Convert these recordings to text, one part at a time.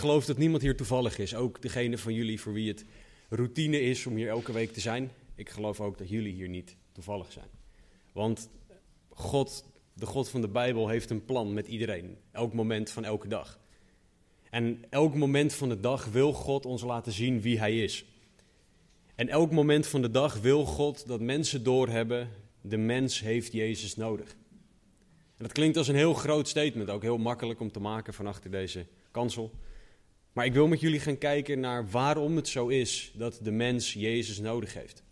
geloof dat niemand hier toevallig is. Ook degene van jullie voor wie het routine is om hier elke week te zijn. Ik geloof ook dat jullie hier niet toevallig zijn. Want God, de God van de Bijbel, heeft een plan met iedereen. Elk moment van elke dag. En elk moment van de dag wil God ons laten zien wie Hij is. En elk moment van de dag wil God dat mensen doorhebben, de mens heeft Jezus nodig. En dat klinkt als een heel groot statement, ook heel makkelijk om te maken van achter deze kansel. Maar ik wil met jullie gaan kijken naar waarom het zo is dat de mens Jezus nodig heeft.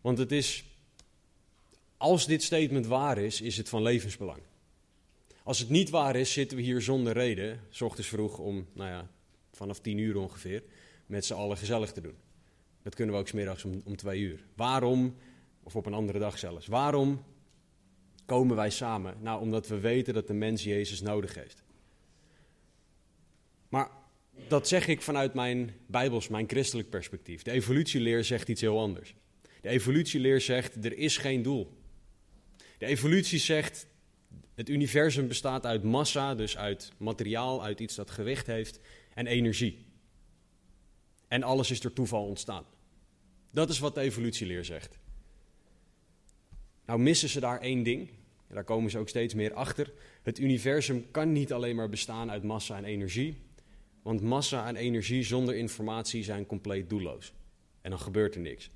Want het is, als dit statement waar is, is het van levensbelang. Als het niet waar is, zitten we hier zonder reden, s ochtends vroeg om, nou ja, vanaf tien uur ongeveer, met z'n allen gezellig te doen. Dat kunnen we ook smiddags om, om twee uur. Waarom, of op een andere dag zelfs, waarom komen wij samen? Nou, omdat we weten dat de mens Jezus nodig heeft. Maar dat zeg ik vanuit mijn bijbels, mijn christelijk perspectief. De evolutieleer zegt iets heel anders. De evolutieleer zegt, er is geen doel. De evolutie zegt, het universum bestaat uit massa, dus uit materiaal, uit iets dat gewicht heeft, en energie. En alles is door toeval ontstaan. Dat is wat de evolutieleer zegt. Nou missen ze daar één ding, daar komen ze ook steeds meer achter. Het universum kan niet alleen maar bestaan uit massa en energie, want massa en energie zonder informatie zijn compleet doelloos. En dan gebeurt er niks.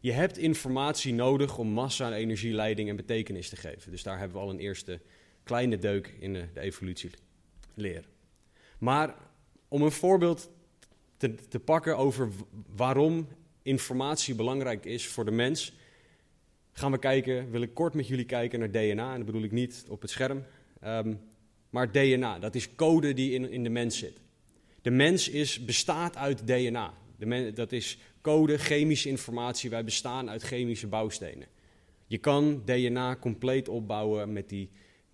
Je hebt informatie nodig om massa en energie leiding en betekenis te geven. Dus daar hebben we al een eerste kleine deuk in de, de evolutieleer. Maar om een voorbeeld te, te pakken over waarom informatie belangrijk is voor de mens, gaan we kijken, wil ik kort met jullie kijken naar DNA. En dat bedoel ik niet op het scherm. Um, maar DNA, dat is code die in, in de mens zit. De mens is, bestaat uit DNA. Dat is code, chemische informatie. Wij bestaan uit chemische bouwstenen. Je kan DNA compleet opbouwen met die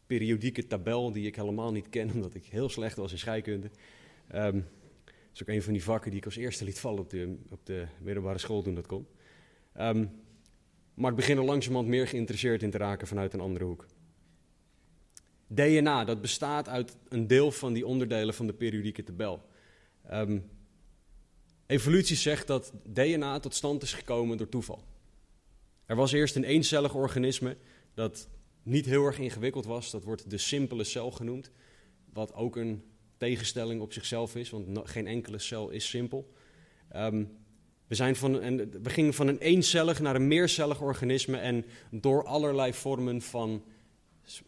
periodieke tabel die ik helemaal niet ken, omdat ik heel slecht was in scheikunde. Dat is ook een van die vakken die ik als eerste liet vallen op de, op de middelbare school toen dat kon. Um, maar ik begin er langzamerhand meer geïnteresseerd in te raken vanuit een andere hoek. DNA, dat bestaat uit een deel van die onderdelen van de periodieke tabel. Um, evolutie zegt dat DNA tot stand is gekomen door toeval. Er was eerst een eencellig organisme dat niet heel erg ingewikkeld was. Dat wordt de simpele cel genoemd. Wat ook een tegenstelling op zichzelf is, want geen enkele cel is simpel. Um, we, zijn van een, we gingen van een eencellig naar een meercellig organisme en door allerlei vormen van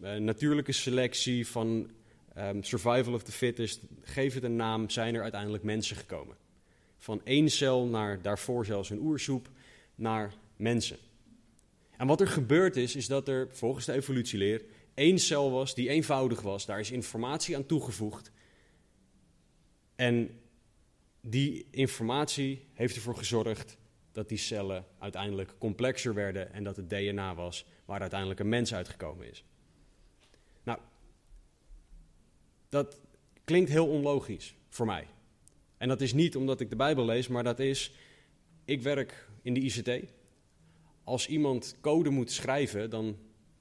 uh, natuurlijke selectie, van um, survival of the fittest, geef het een naam, zijn er uiteindelijk mensen gekomen. Van één cel naar daarvoor zelfs een oersoep, naar mensen. En wat er gebeurd is, is dat er volgens de evolutieleer één cel was die eenvoudig was. Daar is informatie aan toegevoegd. En die informatie heeft ervoor gezorgd dat die cellen uiteindelijk complexer werden en dat het DNA was waar uiteindelijk een mens uitgekomen is. Nou, dat klinkt heel onlogisch voor mij. En dat is niet omdat ik de Bijbel lees, maar dat is, ik werk in de ICT. Als iemand code moet schrijven, dan,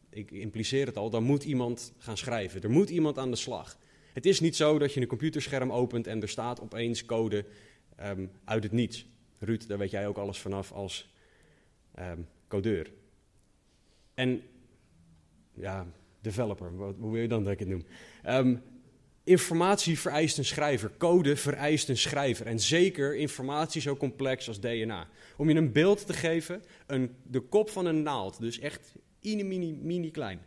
ik impliceer het al, dan moet iemand gaan schrijven. Er moet iemand aan de slag. Het is niet zo dat je een computerscherm opent en er staat opeens code um, uit het niets. Ruud, daar weet jij ook alles vanaf als um, codeur. En ja, developer, hoe wil je dan dat ik het noem? Um, informatie vereist een schrijver, code vereist een schrijver. En zeker informatie zo complex als DNA. Om je een beeld te geven, een, de kop van een naald, dus echt mini, mini, mini klein,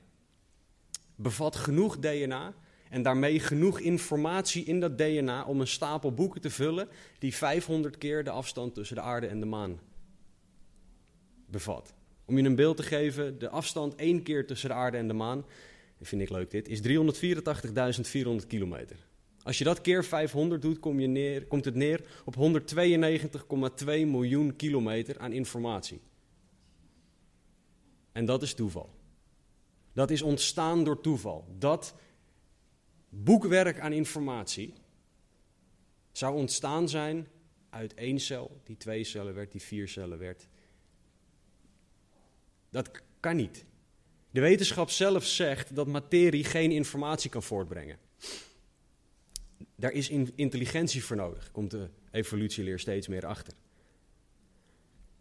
bevat genoeg DNA en daarmee genoeg informatie in dat DNA om een stapel boeken te vullen die 500 keer de afstand tussen de aarde en de maan bevat. Om je een beeld te geven, de afstand één keer tussen de aarde en de maan, vind ik leuk dit, is 384.400 kilometer. Als je dat keer 500 doet, kom je neer, komt het neer op 192,2 miljoen kilometer aan informatie. En dat is toeval. Dat is ontstaan door toeval. Dat boekwerk aan informatie zou ontstaan zijn uit één cel, die twee cellen werd, die vier cellen werd. Dat kan niet. De wetenschap zelf zegt dat materie geen informatie kan voortbrengen. Daar is intelligentie voor nodig, komt de evolutieleer steeds meer achter.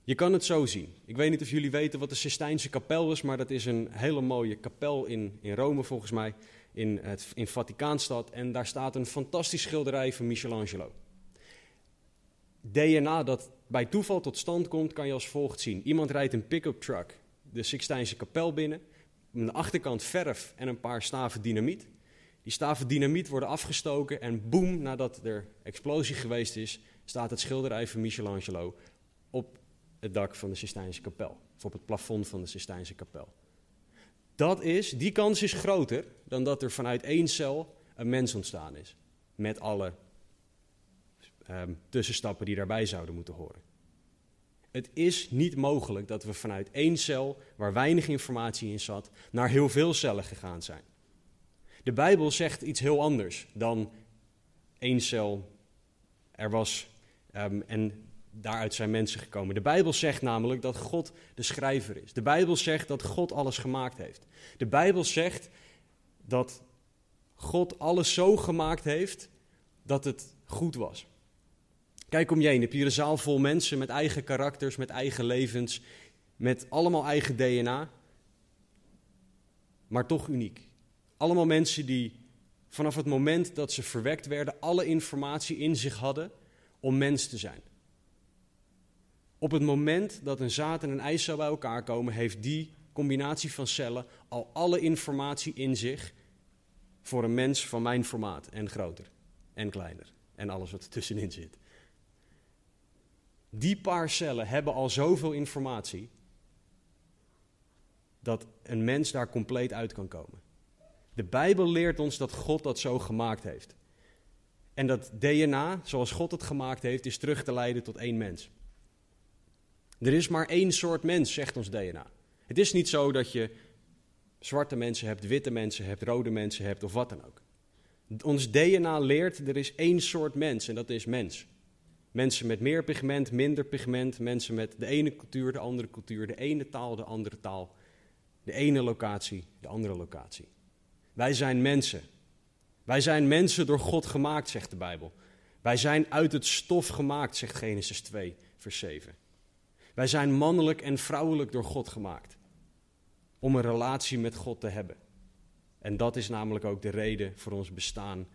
Je kan het zo zien. Ik weet niet of jullie weten wat de Sistijnse kapel is, maar dat is een hele mooie kapel in, in Rome volgens mij, in, het, in Vaticaanstad. En daar staat een fantastisch schilderij van Michelangelo. DNA dat bij toeval tot stand komt, kan je als volgt zien. Iemand rijdt een pick-up truck de Sixtijnse kapel binnen. De achterkant verf en een paar staven dynamiet. Die staven dynamiet worden afgestoken en boem, nadat er explosie geweest is, staat het schilderij van Michelangelo op het dak van de Sistijnse kapel. Of op het plafond van de Sistijnse kapel. Dat is, die kans is groter dan dat er vanuit één cel een mens ontstaan is. Met alle um, tussenstappen die daarbij zouden moeten horen. Het is niet mogelijk dat we vanuit één cel, waar weinig informatie in zat, naar heel veel cellen gegaan zijn. De Bijbel zegt iets heel anders dan één cel er was um, en daaruit zijn mensen gekomen. De Bijbel zegt namelijk dat God de schrijver is. De Bijbel zegt dat God alles gemaakt heeft. De Bijbel zegt dat God alles zo gemaakt heeft dat het goed was. Kijk om je heen, heb je een zaal vol mensen met eigen karakters, met eigen levens, met allemaal eigen DNA, maar toch uniek. Allemaal mensen die vanaf het moment dat ze verwekt werden, alle informatie in zich hadden om mens te zijn. Op het moment dat een zaad en een eicel bij elkaar komen, heeft die combinatie van cellen al alle informatie in zich voor een mens van mijn formaat en groter en kleiner en alles wat er tussenin zit. Die paar cellen hebben al zoveel informatie dat een mens daar compleet uit kan komen. De Bijbel leert ons dat God dat zo gemaakt heeft. En dat DNA, zoals God het gemaakt heeft, is terug te leiden tot één mens. Er is maar één soort mens, zegt ons DNA. Het is niet zo dat je zwarte mensen hebt, witte mensen hebt, rode mensen hebt of wat dan ook. Ons DNA leert er is één soort mens en dat is mens. Mensen met meer pigment, minder pigment, mensen met de ene cultuur, de andere cultuur, de ene taal, de andere taal, de ene locatie, de andere locatie. Wij zijn mensen. Wij zijn mensen door God gemaakt, zegt de Bijbel. Wij zijn uit het stof gemaakt, zegt Genesis 2, vers 7. Wij zijn mannelijk en vrouwelijk door God gemaakt. Om een relatie met God te hebben. En dat is namelijk ook de reden voor ons bestaan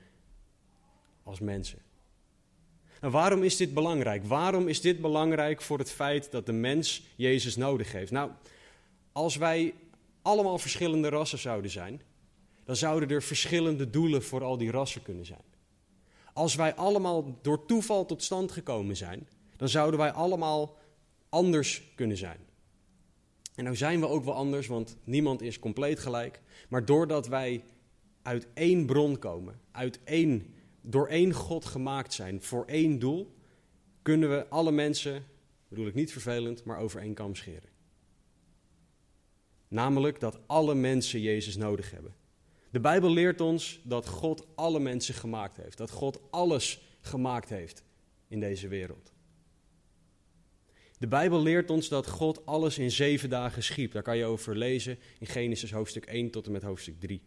als mensen. En waarom is dit belangrijk? Waarom is dit belangrijk voor het feit dat de mens Jezus nodig heeft? Nou, als wij allemaal verschillende rassen zouden zijn, dan zouden er verschillende doelen voor al die rassen kunnen zijn. Als wij allemaal door toeval tot stand gekomen zijn, dan zouden wij allemaal anders kunnen zijn. En nou zijn we ook wel anders, want niemand is compleet gelijk. Maar doordat wij uit één bron komen, uit één door één God gemaakt zijn voor één doel, kunnen we alle mensen, bedoel ik niet vervelend, maar over één kam scheren. Namelijk dat alle mensen Jezus nodig hebben. De Bijbel leert ons dat God alle mensen gemaakt heeft, dat God alles gemaakt heeft in deze wereld. De Bijbel leert ons dat God alles in zeven dagen schiep. Daar kan je over lezen in Genesis hoofdstuk 1 tot en met hoofdstuk 3.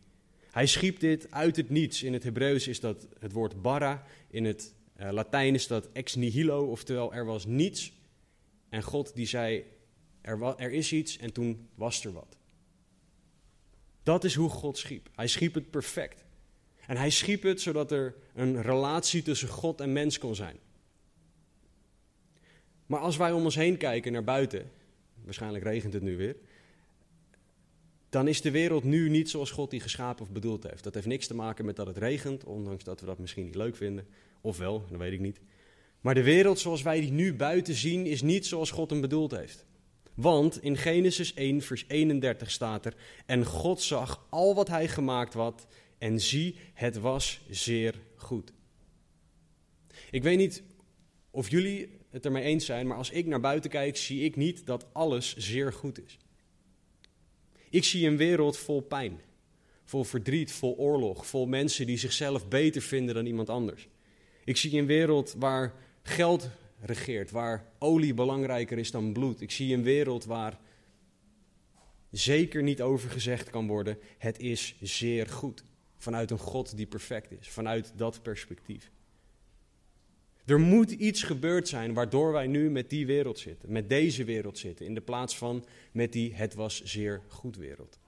Hij schiep dit uit het niets. In het Hebreeuws is dat het woord bara. In het uh, Latijn is dat ex nihilo, oftewel er was niets. En God die zei, er, er is iets en toen was er wat. Dat is hoe God schiep. Hij schiep het perfect. En hij schiep het zodat er een relatie tussen God en mens kon zijn. Maar als wij om ons heen kijken naar buiten, waarschijnlijk regent het nu weer, dan is de wereld nu niet zoals God die geschapen of bedoeld heeft. Dat heeft niks te maken met dat het regent, ondanks dat we dat misschien niet leuk vinden. Of wel, dat weet ik niet. Maar de wereld zoals wij die nu buiten zien, is niet zoals God hem bedoeld heeft. Want in Genesis 1, vers 31 staat er: En God zag al wat hij gemaakt had, En zie, het was zeer goed. Ik weet niet of jullie het ermee eens zijn, maar als ik naar buiten kijk, zie ik niet dat alles zeer goed is. Ik zie een wereld vol pijn, vol verdriet, vol oorlog, vol mensen die zichzelf beter vinden dan iemand anders. Ik zie een wereld waar geld regeert, waar olie belangrijker is dan bloed. Ik zie een wereld waar zeker niet over gezegd kan worden: het is zeer goed. Vanuit een God die perfect is, vanuit dat perspectief. Er moet iets gebeurd zijn waardoor wij nu met die wereld zitten, met deze wereld zitten, in de plaats van met die het was zeer goed wereld.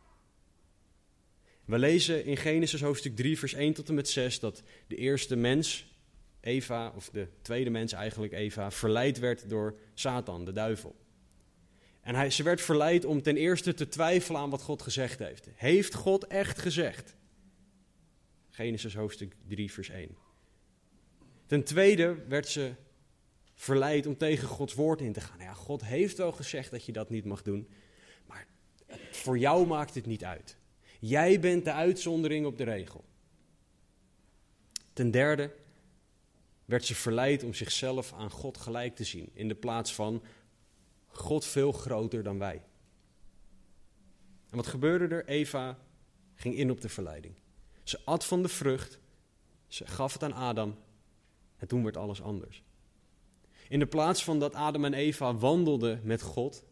We lezen in Genesis hoofdstuk 3, vers 1 tot en met 6 dat de eerste mens, Eva, of de tweede mens eigenlijk, Eva, verleid werd door Satan, de duivel. En hij, ze werd verleid om ten eerste te twijfelen aan wat God gezegd heeft. Heeft God echt gezegd? Genesis hoofdstuk 3, vers 1. Ten tweede werd ze verleid om tegen Gods woord in te gaan. Ja, God heeft wel gezegd dat je dat niet mag doen, maar voor jou maakt het niet uit. Jij bent de uitzondering op de regel. Ten derde werd ze verleid om zichzelf aan God gelijk te zien, in de plaats van God veel groter dan wij. En wat gebeurde er? Eva ging in op de verleiding. Ze at van de vrucht, ze gaf het aan Adam en toen werd alles anders. In de plaats van dat Adam en Eva wandelden met God,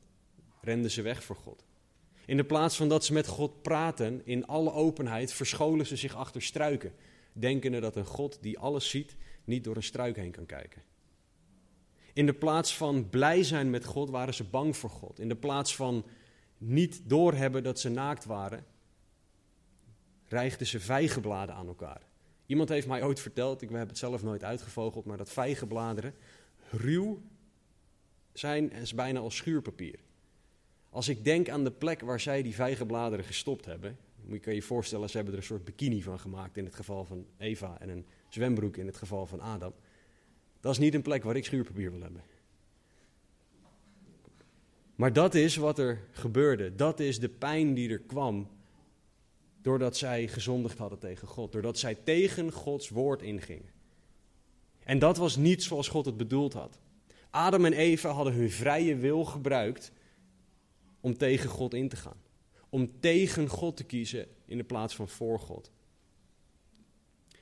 renden ze weg voor God. In de plaats van dat ze met God praten in alle openheid, verscholen ze zich achter struiken, denkende dat een God die alles ziet niet door een struik heen kan kijken. In de plaats van blij zijn met God waren ze bang voor God. In de plaats van niet doorhebben dat ze naakt waren, reigden ze vijgenbladen aan elkaar. Iemand heeft mij ooit verteld, ik heb het zelf nooit uitgevogeld, maar dat vijgenbladeren ruw zijn en is bijna als schuurpapier. Als ik denk aan de plek waar zij die vijgenbladeren gestopt hebben, moet je je voorstellen, ze hebben er een soort bikini van gemaakt in het geval van Eva en een zwembroek in het geval van Adam. Dat is niet een plek waar ik schuurpapier wil hebben. Maar dat is wat er gebeurde. Dat is de pijn die er kwam doordat zij gezondigd hadden tegen God. Doordat zij tegen Gods woord ingingen. En dat was niet zoals God het bedoeld had. Adam en Eva hadden hun vrije wil gebruikt om tegen God in te gaan. Om tegen God te kiezen in de plaats van voor God.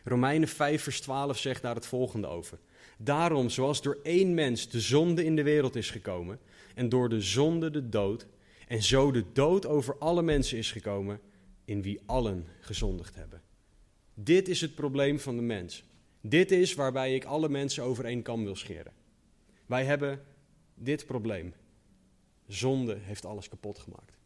Romeinen 5, vers 12 zegt daar het volgende over. Daarom, zoals door één mens de zonde in de wereld is gekomen, en door de zonde de dood, en zo de dood over alle mensen is gekomen, in wie allen gezondigd hebben. Dit is het probleem van de mens. Dit is waarbij ik alle mensen over één kam wil scheren. Wij hebben dit probleem. Zonde heeft alles kapot gemaakt.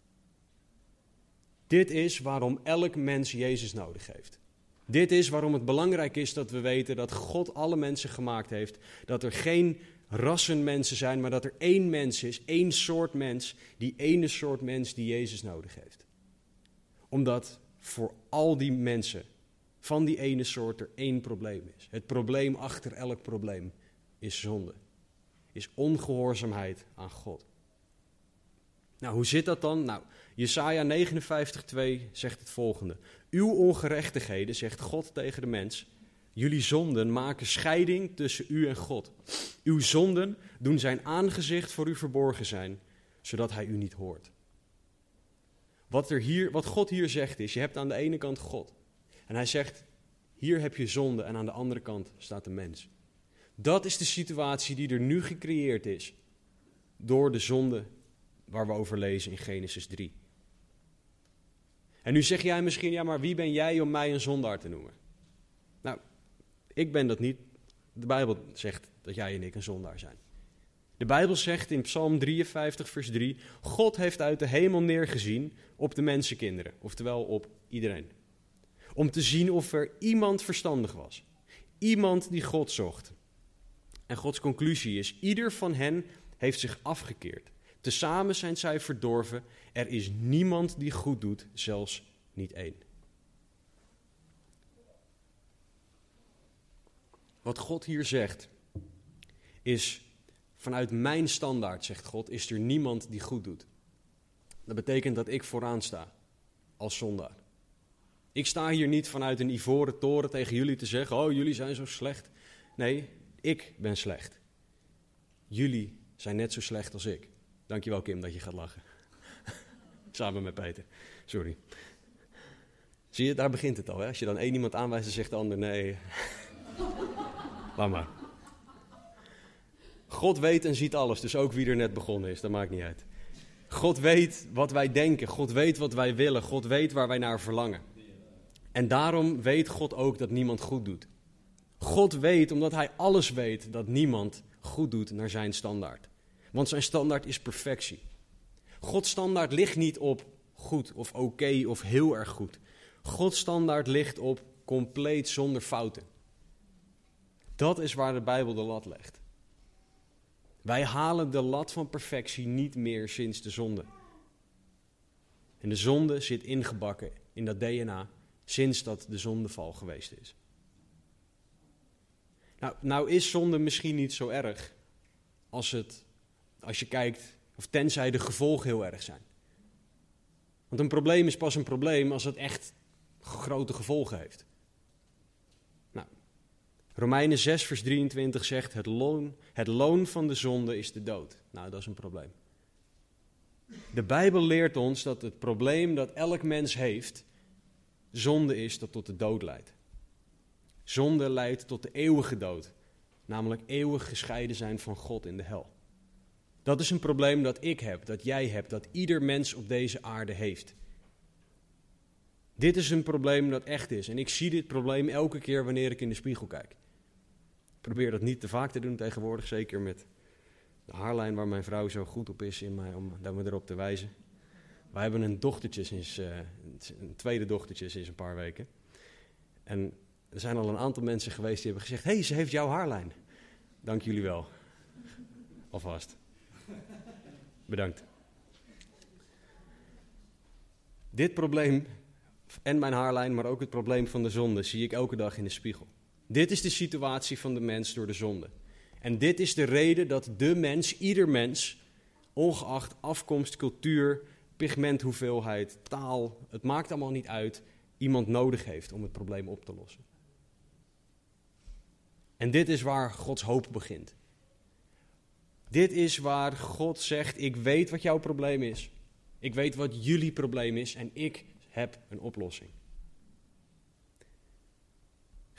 Dit is waarom elk mens Jezus nodig heeft. Dit is waarom het belangrijk is dat we weten dat God alle mensen gemaakt heeft. Dat er geen rassen mensen zijn, maar dat er één mens is, één soort mens, die ene soort mens die Jezus nodig heeft. Omdat voor al die mensen van die ene soort er één probleem is. Het probleem achter elk probleem is zonde, is ongehoorzaamheid aan God. Nou, hoe zit dat dan? Nou, Jesaja 59:2 zegt het volgende. Uw ongerechtigheden, zegt God tegen de mens, jullie zonden maken scheiding tussen u en God. Uw zonden doen zijn aangezicht voor u verborgen zijn, zodat hij u niet hoort. Wat, er hier, wat God hier zegt is, je hebt aan de ene kant God. En hij zegt, hier heb je zonde en aan de andere kant staat de mens. Dat is de situatie die er nu gecreëerd is door de zonde waar we over lezen in Genesis 3. En nu zeg jij misschien, ja, maar wie ben jij om mij een zondaar te noemen? Nou, ik ben dat niet. De Bijbel zegt dat jij en ik een zondaar zijn. De Bijbel zegt in Psalm 53, vers 3: God heeft uit de hemel neergezien op de mensenkinderen, oftewel op iedereen. Om te zien of er iemand verstandig was. Iemand die God zocht. En Gods conclusie is: ieder van hen heeft zich afgekeerd. Tezamen zijn zij verdorven. Er is niemand die goed doet, zelfs niet één. Wat God hier zegt, is vanuit mijn standaard, zegt God, is er niemand die goed doet. Dat betekent dat ik vooraan sta als zondaar. Ik sta hier niet vanuit een ivoren toren tegen jullie te zeggen: Oh, jullie zijn zo slecht. Nee, ik ben slecht. Jullie zijn net zo slecht als ik. Dankjewel, Kim, dat je gaat lachen. Samen met Peter. Sorry. Zie je, daar begint het al. Hè? Als je dan één iemand aanwijst, dan zegt de ander nee. Laat maar. God weet en ziet alles, dus ook wie er net begonnen is, dat maakt niet uit. God weet wat wij denken, God weet wat wij willen, God weet waar wij naar verlangen. En daarom weet God ook dat niemand goed doet. God weet, omdat Hij alles weet, dat niemand goed doet naar zijn standaard. Want zijn standaard is perfectie. Gods standaard ligt niet op goed of oké of heel erg goed. Gods standaard ligt op compleet zonder fouten. Dat is waar de Bijbel de lat legt. Wij halen de lat van perfectie niet meer sinds de zonde. En de zonde zit ingebakken in dat DNA sinds dat de zondeval geweest is. Nou, nou is zonde misschien niet zo erg als, het, als je kijkt, of tenzij de gevolgen heel erg zijn. Want een probleem is pas een probleem als het echt grote gevolgen heeft. Romeinen 6, vers 23 zegt: het loon, het loon van de zonde is de dood. Nou, dat is een probleem. De Bijbel leert ons dat het probleem dat elk mens heeft, zonde is dat tot de dood leidt. Zonde leidt tot de eeuwige dood, namelijk eeuwig gescheiden zijn van God in de hel. Dat is een probleem dat ik heb, dat jij hebt, dat ieder mens op deze aarde heeft. Dit is een probleem dat echt is. En ik zie dit probleem elke keer wanneer ik in de spiegel kijk. Probeer dat niet te vaak te doen tegenwoordig, zeker met de haarlijn waar mijn vrouw zo goed op is in mij, om me erop te wijzen. Wij hebben een dochtertje sinds, uh, een tweede dochtertje sinds een paar weken. En er zijn al een aantal mensen geweest die hebben gezegd: hé, hey, ze heeft jouw haarlijn. Dank jullie wel. Alvast. Bedankt. Dit probleem en mijn haarlijn, maar ook het probleem van de zonde, zie ik elke dag in de spiegel. Dit is de situatie van de mens door de zonde. En dit is de reden dat de mens, ieder mens, ongeacht afkomst, cultuur, pigmenthoeveelheid, taal, het maakt allemaal niet uit, iemand nodig heeft om het probleem op te lossen. En dit is waar Gods hoop begint. Dit is waar God zegt: Ik weet wat jouw probleem is. Ik weet wat jullie probleem is en ik heb een oplossing.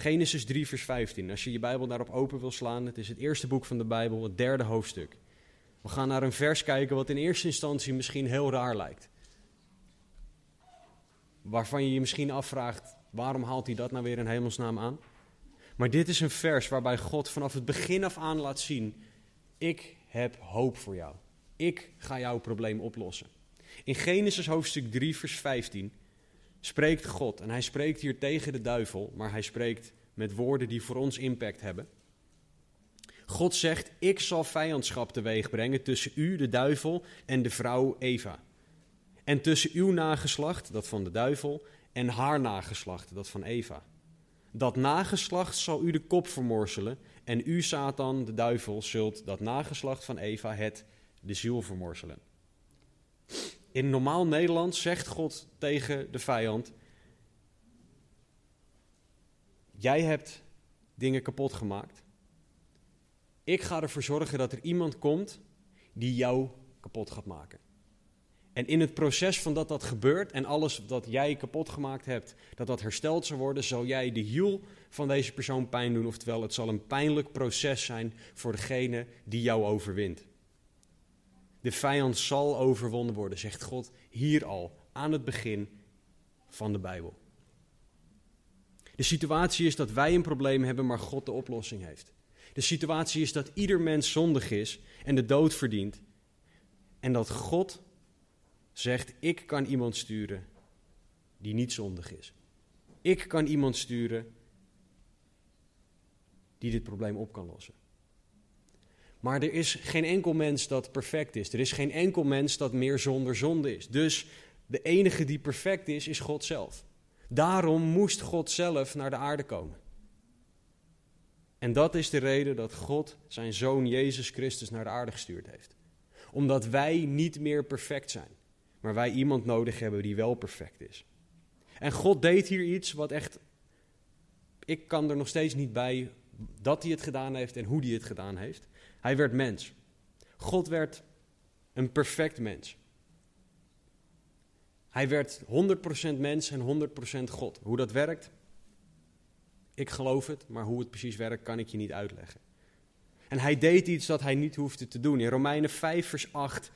Genesis 3, vers 15. Als je je Bijbel daarop open wil slaan, het is het eerste boek van de Bijbel, het derde hoofdstuk. We gaan naar een vers kijken wat in eerste instantie misschien heel raar lijkt. Waarvan je je misschien afvraagt, waarom haalt hij dat nou weer in hemelsnaam aan? Maar dit is een vers waarbij God vanaf het begin af aan laat zien, ik heb hoop voor jou. Ik ga jouw probleem oplossen. In Genesis hoofdstuk 3, vers 15 spreekt God. En hij spreekt hier tegen de duivel, maar hij spreekt met woorden die voor ons impact hebben. God zegt: Ik zal vijandschap teweeg brengen tussen u, de duivel, en de vrouw Eva. En tussen uw nageslacht, dat van de duivel, en haar nageslacht, dat van Eva. Dat nageslacht zal u de kop vermorselen, en u, Satan, de duivel, zult dat nageslacht van Eva het de ziel vermorselen. In normaal Nederlands zegt God tegen de vijand: Jij hebt dingen kapot gemaakt. Ik ga ervoor zorgen dat er iemand komt die jou kapot gaat maken. En in het proces van dat dat gebeurt en alles wat jij kapot gemaakt hebt, dat dat hersteld zal worden, zal jij de hiel van deze persoon pijn doen. Oftewel, het zal een pijnlijk proces zijn voor degene die jou overwint. De vijand zal overwonnen worden, zegt God hier al, aan het begin van de Bijbel. De situatie is dat wij een probleem hebben, maar God de oplossing heeft. De situatie is dat ieder mens zondig is en de dood verdient. En dat God zegt: Ik kan iemand sturen die niet zondig is. Ik kan iemand sturen die dit probleem op kan lossen. Maar er is geen enkel mens dat perfect is. Er is geen enkel mens dat meer zonder zonde is. Dus de enige die perfect is, is God zelf. Daarom moest God zelf naar de aarde komen. En dat is de reden dat God zijn zoon Jezus Christus naar de aarde gestuurd heeft. Omdat wij niet meer perfect zijn, maar wij iemand nodig hebben die wel perfect is. En God deed hier iets wat echt. Ik kan er nog steeds niet bij dat hij het gedaan heeft en hoe hij het gedaan heeft. Hij werd mens. God werd een perfect mens. Hij werd 100% mens en 100% God. Hoe dat werkt, ik geloof het, maar hoe het precies werkt, kan ik je niet uitleggen. En hij deed iets dat hij niet hoefde te doen. In Romeinen 5, vers 8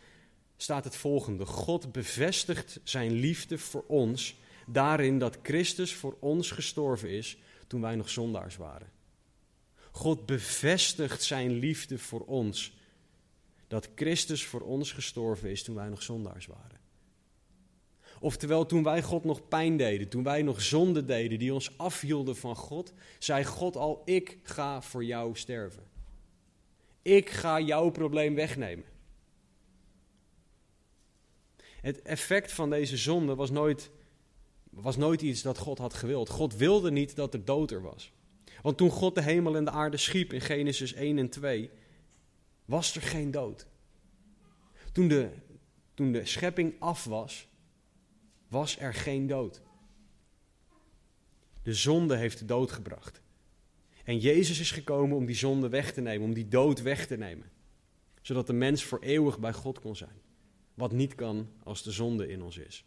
staat het volgende: God bevestigt zijn liefde voor ons daarin dat Christus voor ons gestorven is toen wij nog zondaars waren. God bevestigt zijn liefde voor ons dat Christus voor ons gestorven is toen wij nog zondaars waren. Oftewel, toen wij God nog pijn deden, toen wij nog zonde deden die ons afhielden van God, zei God al: Ik ga voor jou sterven. Ik ga jouw probleem wegnemen. Het effect van deze zonde was nooit, was nooit iets dat God had gewild. God wilde niet dat er dood er was. Want toen God de hemel en de aarde schiep in Genesis 1 en 2, was er geen dood. Toen de, toen de schepping af was, was er geen dood. De zonde heeft de dood gebracht. En Jezus is gekomen om die zonde weg te nemen, om die dood weg te nemen. Zodat de mens voor eeuwig bij God kon zijn. Wat niet kan als de zonde in ons is.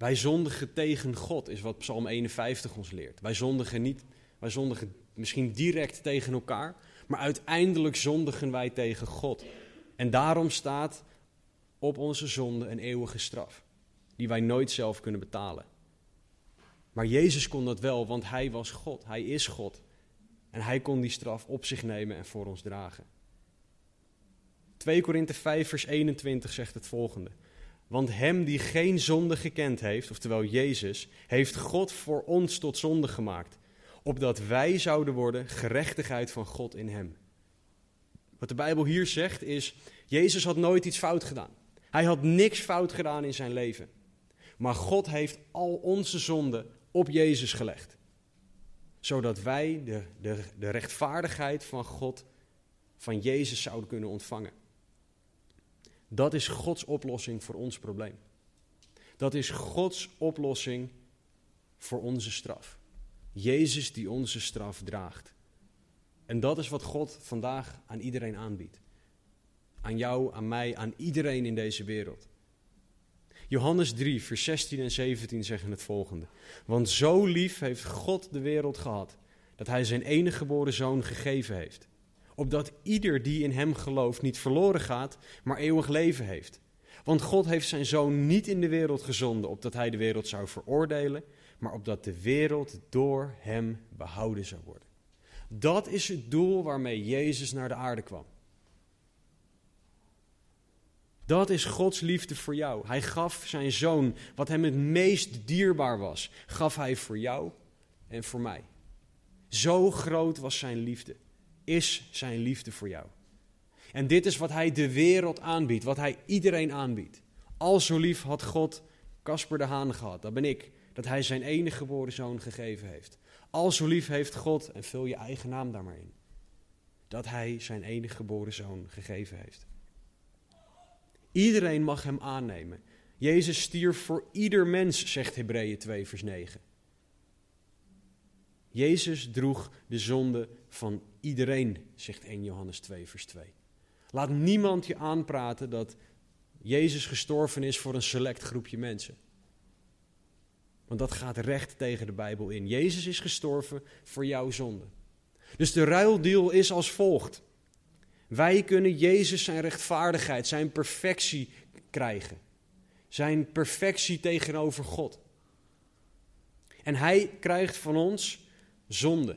Wij zondigen tegen God, is wat Psalm 51 ons leert. Wij zondigen niet, wij zondigen misschien direct tegen elkaar, maar uiteindelijk zondigen wij tegen God. En daarom staat op onze zonde een eeuwige straf, die wij nooit zelf kunnen betalen. Maar Jezus kon dat wel, want hij was God, hij is God. En hij kon die straf op zich nemen en voor ons dragen. 2 Korinthe 5 vers 21 zegt het volgende. Want hem die geen zonde gekend heeft, oftewel Jezus, heeft God voor ons tot zonde gemaakt, opdat wij zouden worden gerechtigheid van God in hem. Wat de Bijbel hier zegt is, Jezus had nooit iets fout gedaan. Hij had niks fout gedaan in zijn leven. Maar God heeft al onze zonden op Jezus gelegd. Zodat wij de, de, de rechtvaardigheid van God, van Jezus zouden kunnen ontvangen. Dat is Gods oplossing voor ons probleem. Dat is Gods oplossing voor onze straf. Jezus die onze straf draagt. En dat is wat God vandaag aan iedereen aanbiedt. Aan jou, aan mij, aan iedereen in deze wereld. Johannes 3, vers 16 en 17 zeggen het volgende. Want zo lief heeft God de wereld gehad, dat hij zijn enige geboren zoon gegeven heeft. Opdat ieder die in hem gelooft niet verloren gaat, maar eeuwig leven heeft. Want God heeft zijn zoon niet in de wereld gezonden, opdat hij de wereld zou veroordelen, maar opdat de wereld door hem behouden zou worden. Dat is het doel waarmee Jezus naar de aarde kwam. Dat is Gods liefde voor jou. Hij gaf zijn zoon, wat hem het meest dierbaar was, gaf hij voor jou en voor mij. Zo groot was zijn liefde, is zijn liefde voor jou. En dit is wat hij de wereld aanbiedt, wat hij iedereen aanbiedt. Al zo lief had God Casper de Haan gehad, dat ben ik, dat hij zijn enige geboren zoon gegeven heeft. Al zo lief heeft God, en vul je eigen naam daar maar in, dat hij zijn enige geboren zoon gegeven heeft. Iedereen mag hem aannemen. Jezus stierf voor ieder mens, zegt Hebreeën 2, vers 9. Jezus droeg de zonde van iedereen, zegt 1 Johannes 2, vers 2. Laat niemand je aanpraten dat Jezus gestorven is voor een select groepje mensen. Want dat gaat recht tegen de Bijbel in. Jezus is gestorven voor jouw zonde. Dus de ruildeal is als volgt. Wij kunnen Jezus zijn rechtvaardigheid, zijn perfectie krijgen. Zijn perfectie tegenover God. En hij krijgt van ons zonde.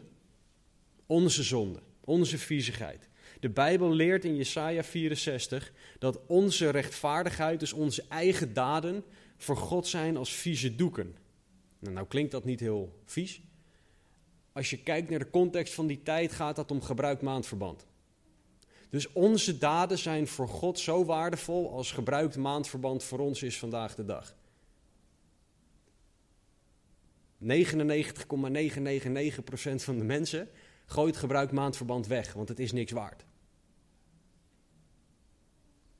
Onze zonde, onze viezigheid. De Bijbel leert in Jesaja 64 dat onze rechtvaardigheid, dus onze eigen daden, voor God zijn als vieze doeken. Nou, nou klinkt dat niet heel vies. Als je kijkt naar de context van die tijd, gaat dat om gebruikt maandverband. Dus onze daden zijn voor God zo waardevol als gebruikt maandverband voor ons is vandaag de dag. 99,999% van de mensen gooit gebruikt maandverband weg, want het is niks waard.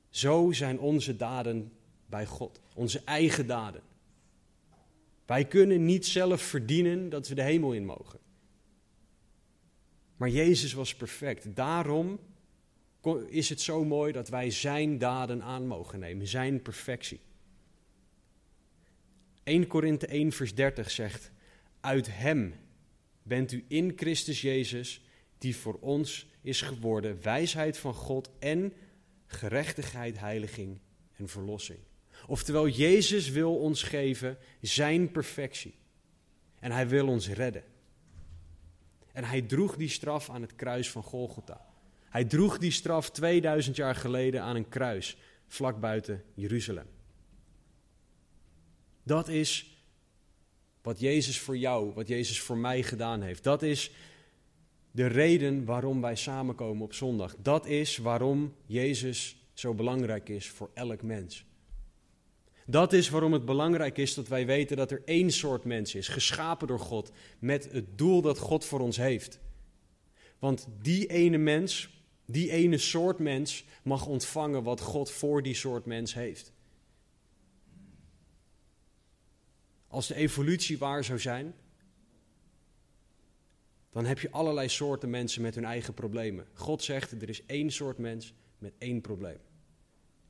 Zo zijn onze daden bij God. Onze eigen daden. Wij kunnen niet zelf verdienen dat we de hemel in mogen. Maar Jezus was perfect. Daarom is het zo mooi dat wij Zijn daden aan mogen nemen, Zijn perfectie. 1 Korinthe 1 vers 30 zegt, uit Hem bent u in Christus Jezus, die voor ons is geworden wijsheid van God en gerechtigheid, heiliging en verlossing. Oftewel, Jezus wil ons geven Zijn perfectie. En Hij wil ons redden. En Hij droeg die straf aan het kruis van Golgotha. Hij droeg die straf 2000 jaar geleden aan een kruis, vlak buiten Jeruzalem. Dat is wat Jezus voor jou, wat Jezus voor mij gedaan heeft. Dat is de reden waarom wij samenkomen op zondag. Dat is waarom Jezus zo belangrijk is voor elk mens. Dat is waarom het belangrijk is dat wij weten dat er één soort mens is, geschapen door God, met het doel dat God voor ons heeft. Want die ene mens, die ene soort mens, mag ontvangen wat God voor die soort mens heeft. Als de evolutie waar zou zijn, dan heb je allerlei soorten mensen met hun eigen problemen. God zegt, er is één soort mens met één probleem.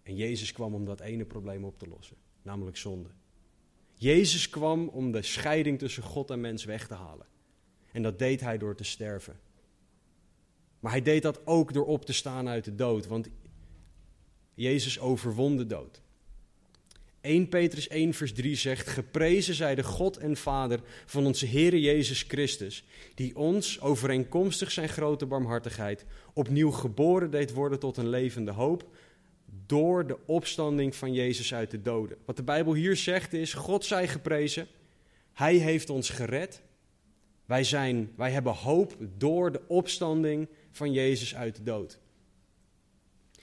En Jezus kwam om dat ene probleem op te lossen, namelijk zonde. Jezus kwam om de scheiding tussen God en mens weg te halen. En dat deed hij door te sterven. Maar hij deed dat ook door op te staan uit de dood, want Jezus overwon de dood. 1 Petrus 1 vers 3 zegt, geprezen zij de God en Vader van onze Heere Jezus Christus, die ons, overeenkomstig zijn grote barmhartigheid, opnieuw geboren deed worden tot een levende hoop, door de opstanding van Jezus uit de doden. Wat de Bijbel hier zegt is, God zij geprezen, Hij heeft ons gered, wij, zijn, wij hebben hoop door de opstanding van Jezus uit de dood.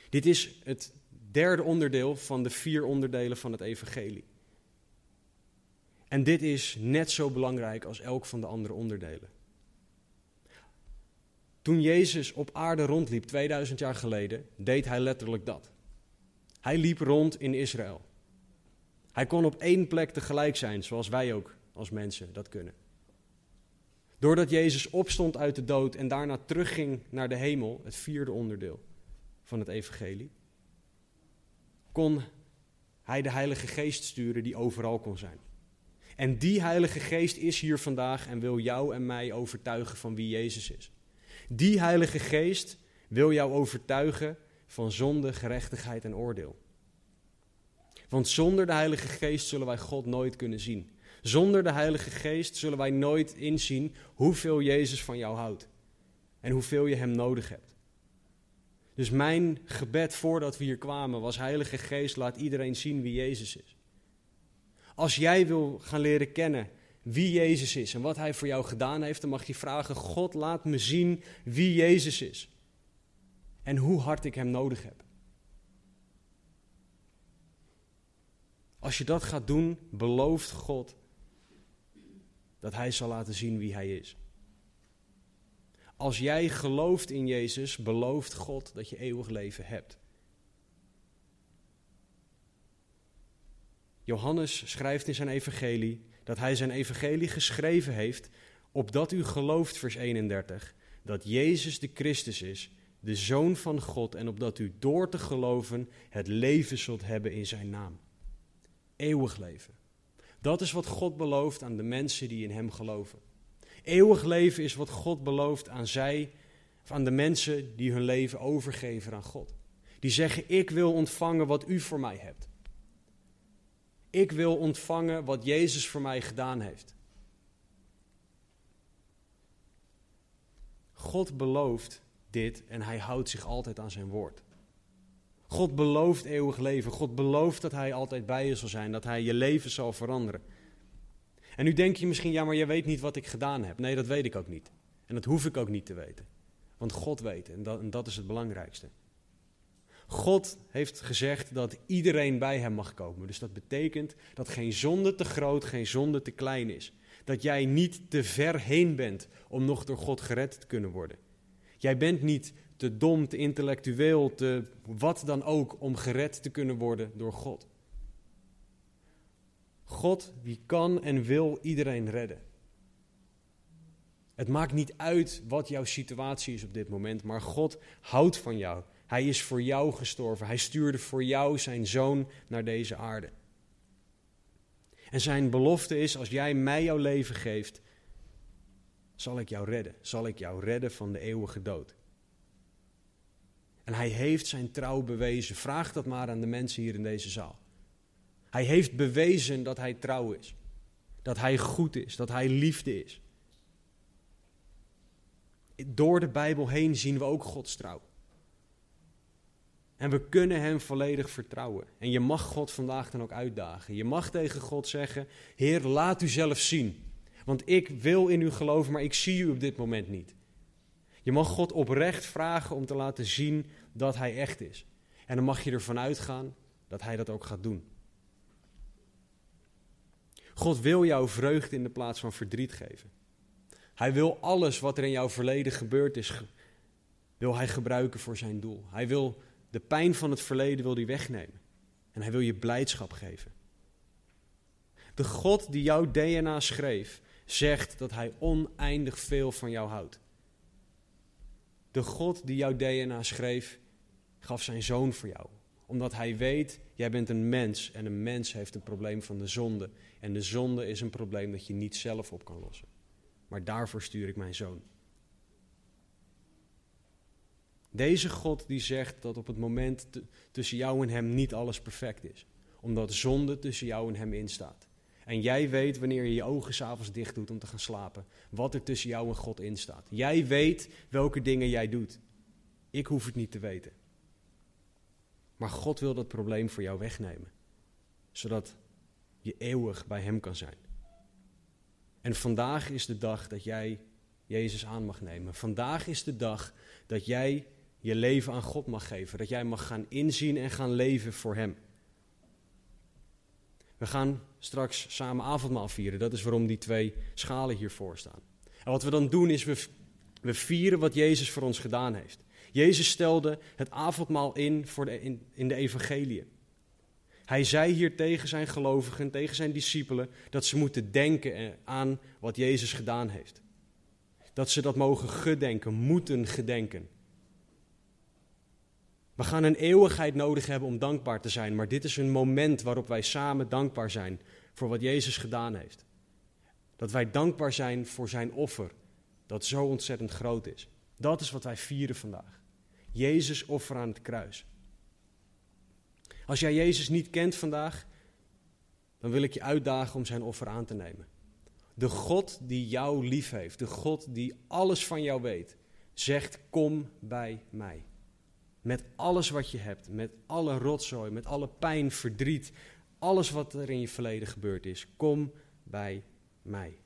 Dit is het derde onderdeel van de vier onderdelen van het evangelie. En dit is net zo belangrijk als elk van de andere onderdelen. Toen Jezus op aarde rondliep 2000 jaar geleden, deed hij letterlijk dat. Hij liep rond in Israël. Hij kon op één plek tegelijk zijn, zoals wij ook als mensen dat kunnen. Doordat Jezus opstond uit de dood en daarna terugging naar de hemel, het vierde onderdeel van het evangelie, kon hij de Heilige Geest sturen die overal kon zijn. En die Heilige Geest is hier vandaag en wil jou en mij overtuigen van wie Jezus is. Die Heilige Geest wil jou overtuigen van zonde, gerechtigheid en oordeel. Want zonder de Heilige Geest zullen wij God nooit kunnen zien. Zonder de Heilige Geest zullen wij nooit inzien hoeveel Jezus van jou houdt en hoeveel je Hem nodig hebt. Dus mijn gebed voordat we hier kwamen was: Heilige Geest, laat iedereen zien wie Jezus is. Als jij wil gaan leren kennen wie Jezus is en wat Hij voor jou gedaan heeft, dan mag je vragen: God, laat me zien wie Jezus is en hoe hard ik Hem nodig heb. Als je dat gaat doen, belooft God dat Hij zal laten zien wie Hij is. Als jij gelooft in Jezus, belooft God dat je eeuwig leven hebt. Johannes schrijft in zijn evangelie dat hij zijn evangelie geschreven heeft, opdat u gelooft, vers 31, dat Jezus de Christus is, de Zoon van God, en opdat u door te geloven het leven zult hebben in zijn naam. Eeuwig leven. Dat is wat God belooft aan de mensen die in Hem geloven. Eeuwig leven is wat God belooft aan zij, of aan de mensen die hun leven overgeven aan God. Die zeggen: Ik wil ontvangen wat U voor mij hebt. Ik wil ontvangen wat Jezus voor mij gedaan heeft. God belooft dit en hij houdt zich altijd aan zijn woord. God belooft eeuwig leven. God belooft dat hij altijd bij je zal zijn, dat hij je leven zal veranderen. En nu denk je misschien, ja, maar je weet niet wat ik gedaan heb. Nee, dat weet ik ook niet. En dat hoef ik ook niet te weten. Want God weet en dat, en dat is het belangrijkste. God heeft gezegd dat iedereen bij hem mag komen. Dus dat betekent dat geen zonde te groot, geen zonde te klein is. Dat jij niet te ver heen bent om nog door God gered te kunnen worden. Jij bent niet te dom, te intellectueel, te wat dan ook om gered te kunnen worden door God. God die kan en wil iedereen redden. Het maakt niet uit wat jouw situatie is op dit moment, maar God houdt van jou. Hij is voor jou gestorven. Hij stuurde voor jou zijn zoon naar deze aarde. En zijn belofte is: als jij mij jouw leven geeft, zal ik jou redden. Zal ik jou redden van de eeuwige dood. En hij heeft zijn trouw bewezen. Vraag dat maar aan de mensen hier in deze zaal. Hij heeft bewezen dat hij trouw is. Dat hij goed is. Dat hij liefde is. Door de Bijbel heen zien we ook Gods trouw. En we kunnen Hem volledig vertrouwen. En je mag God vandaag dan ook uitdagen. Je mag tegen God zeggen: Heer, laat u zelf zien. Want ik wil in u geloven, maar ik zie u op dit moment niet. Je mag God oprecht vragen om te laten zien dat Hij echt is. En dan mag je ervan uitgaan dat Hij dat ook gaat doen. God wil jou vreugde in de plaats van verdriet geven. Hij wil alles wat er in jouw verleden gebeurd is, wil hij gebruiken voor zijn doel. Hij wil de pijn van het verleden wil hij wegnemen. En hij wil je blijdschap geven. De God die jouw DNA schreef, zegt dat hij oneindig veel van jou houdt. De God die jouw DNA schreef, gaf zijn zoon voor jou. Omdat hij weet, jij bent een mens en een mens heeft een probleem van de zonde. En de zonde is een probleem dat je niet zelf op kan lossen. Maar daarvoor stuur ik mijn zoon. Deze God die zegt dat op het moment tussen jou en hem niet alles perfect is. Omdat zonde tussen jou en hem instaat. En jij weet wanneer je je ogen s'avonds dicht doet om te gaan slapen, wat er tussen jou en God instaat. Jij weet welke dingen jij doet. Ik hoef het niet te weten. Maar God wil dat probleem voor jou wegnemen. Zodat je eeuwig bij Hem kan zijn. En vandaag is de dag dat jij Jezus aan mag nemen. Vandaag is de dag dat jij je leven aan God mag geven. Dat jij mag gaan inzien en gaan leven voor Hem. We gaan straks samen avondmaal vieren. Dat is waarom die twee schalen hiervoor staan. En wat we dan doen is we, we vieren wat Jezus voor ons gedaan heeft. Jezus stelde het avondmaal in, voor de, in, in de evangelie. Hij zei hier tegen zijn gelovigen, tegen zijn discipelen, dat ze moeten denken aan wat Jezus gedaan heeft. Dat ze dat mogen gedenken, moeten gedenken. We gaan een eeuwigheid nodig hebben om dankbaar te zijn, maar dit is een moment waarop wij samen dankbaar zijn voor wat Jezus gedaan heeft. Dat wij dankbaar zijn voor zijn offer, dat zo ontzettend groot is. Dat is wat wij vieren vandaag. Jezus offer aan het kruis. Als jij Jezus niet kent vandaag, dan wil ik je uitdagen om zijn offer aan te nemen. De God die jou lief heeft, de God die alles van jou weet, zegt: Kom bij mij. Met alles wat je hebt, met alle rotzooi, met alle pijn, verdriet, alles wat er in je verleden gebeurd is, kom bij mij.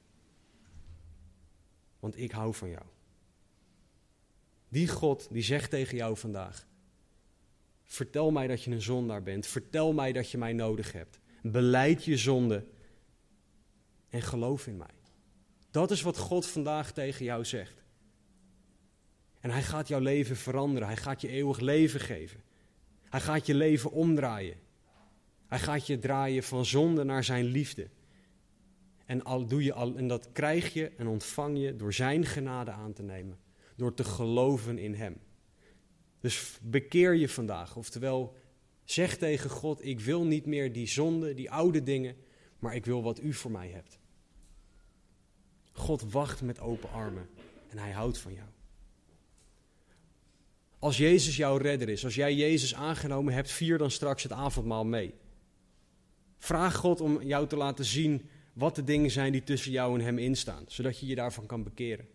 Want ik hou van jou. Die God die zegt tegen jou vandaag: Vertel mij dat je een zondaar bent. Vertel mij dat je mij nodig hebt. Beleid je zonde en geloof in mij. Dat is wat God vandaag tegen jou zegt. En hij gaat jouw leven veranderen. Hij gaat je eeuwig leven geven. Hij gaat je leven omdraaien. Hij gaat je draaien van zonde naar zijn liefde. En, al doe je al, en dat krijg je en ontvang je door zijn genade aan te nemen. Door te geloven in hem. Dus bekeer je vandaag. Oftewel, zeg tegen God: Ik wil niet meer die zonde, die oude dingen, maar ik wil wat u voor mij hebt. God wacht met open armen en hij houdt van jou. Als Jezus jouw redder is, als jij Jezus aangenomen hebt, vier dan straks het avondmaal mee. Vraag God om jou te laten zien wat de dingen zijn die tussen jou en Hem instaan, zodat je je daarvan kan bekeren.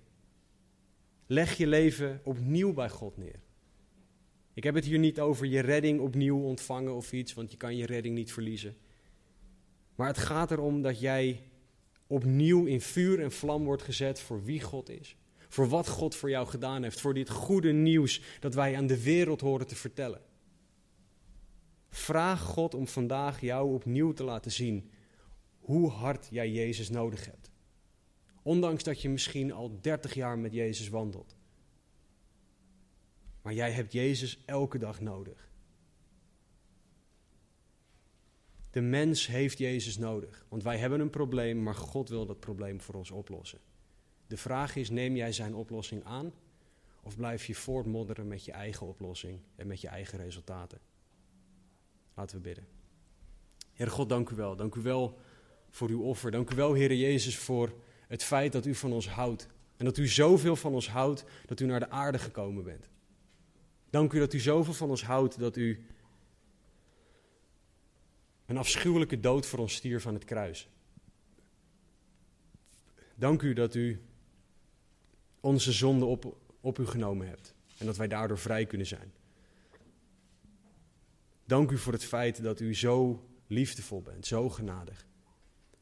Leg je leven opnieuw bij God neer. Ik heb het hier niet over je redding opnieuw ontvangen of iets, want je kan je redding niet verliezen. Maar het gaat erom dat jij opnieuw in vuur en vlam wordt gezet voor wie God is. Voor wat God voor jou gedaan heeft. Voor dit goede nieuws dat wij aan de wereld horen te vertellen. Vraag God om vandaag jou opnieuw te laten zien hoe hard jij Jezus nodig hebt. Ondanks dat je misschien al 30 jaar met Jezus wandelt. Maar jij hebt Jezus elke dag nodig. De mens heeft Jezus nodig, want wij hebben een probleem, maar God wil dat probleem voor ons oplossen. De vraag is, neem jij zijn oplossing aan of blijf je voortmodderen met je eigen oplossing en met je eigen resultaten? Laten we bidden. Heer God, dank u wel. Dank u wel voor uw offer. Dank u wel, Heer Jezus, voor het feit dat u van ons houdt. En dat u zoveel van ons houdt dat u naar de aarde gekomen bent. Dank u dat u zoveel van ons houdt dat u een afschuwelijke dood voor ons stierf aan het kruis. Dank u dat u onze zonde op, op u genomen hebt en dat wij daardoor vrij kunnen zijn. Dank u voor het feit dat u zo liefdevol bent, zo genadig.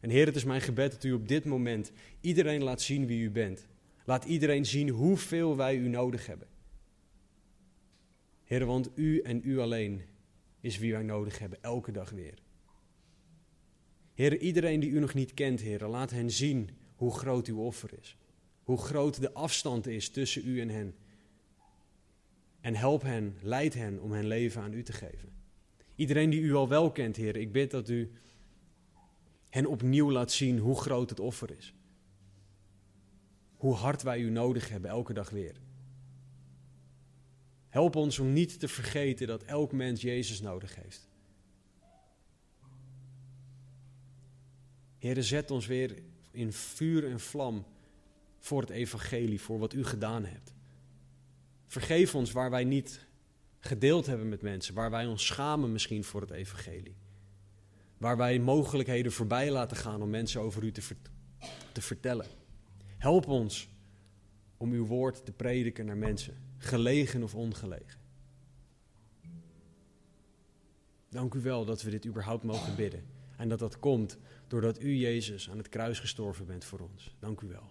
En Heer, het is mijn gebed dat u op dit moment iedereen laat zien wie u bent. Laat iedereen zien hoeveel wij u nodig hebben. Heer, want u en u alleen is wie wij nodig hebben, elke dag weer. Heer, iedereen die u nog niet kent, Heer, laat hen zien hoe groot uw offer is. Hoe groot de afstand is tussen u en hen. En help hen, leid hen om hun leven aan u te geven. Iedereen die u al wel kent, Heer, ik bid dat u hen opnieuw laat zien hoe groot het offer is. Hoe hard wij u nodig hebben, elke dag weer. Help ons om niet te vergeten dat elk mens Jezus nodig heeft. Heer, zet ons weer in vuur en vlam voor het evangelie, voor wat u gedaan hebt. Vergeef ons waar wij niet gedeeld hebben met mensen, waar wij ons schamen misschien voor het evangelie. Waar wij mogelijkheden voorbij laten gaan om mensen over u te, te vertellen. Help ons om uw woord te prediken naar mensen, gelegen of ongelegen. Dank u wel dat we dit überhaupt mogen bidden. En dat dat komt doordat u, Jezus, aan het kruis gestorven bent voor ons. Dank u wel.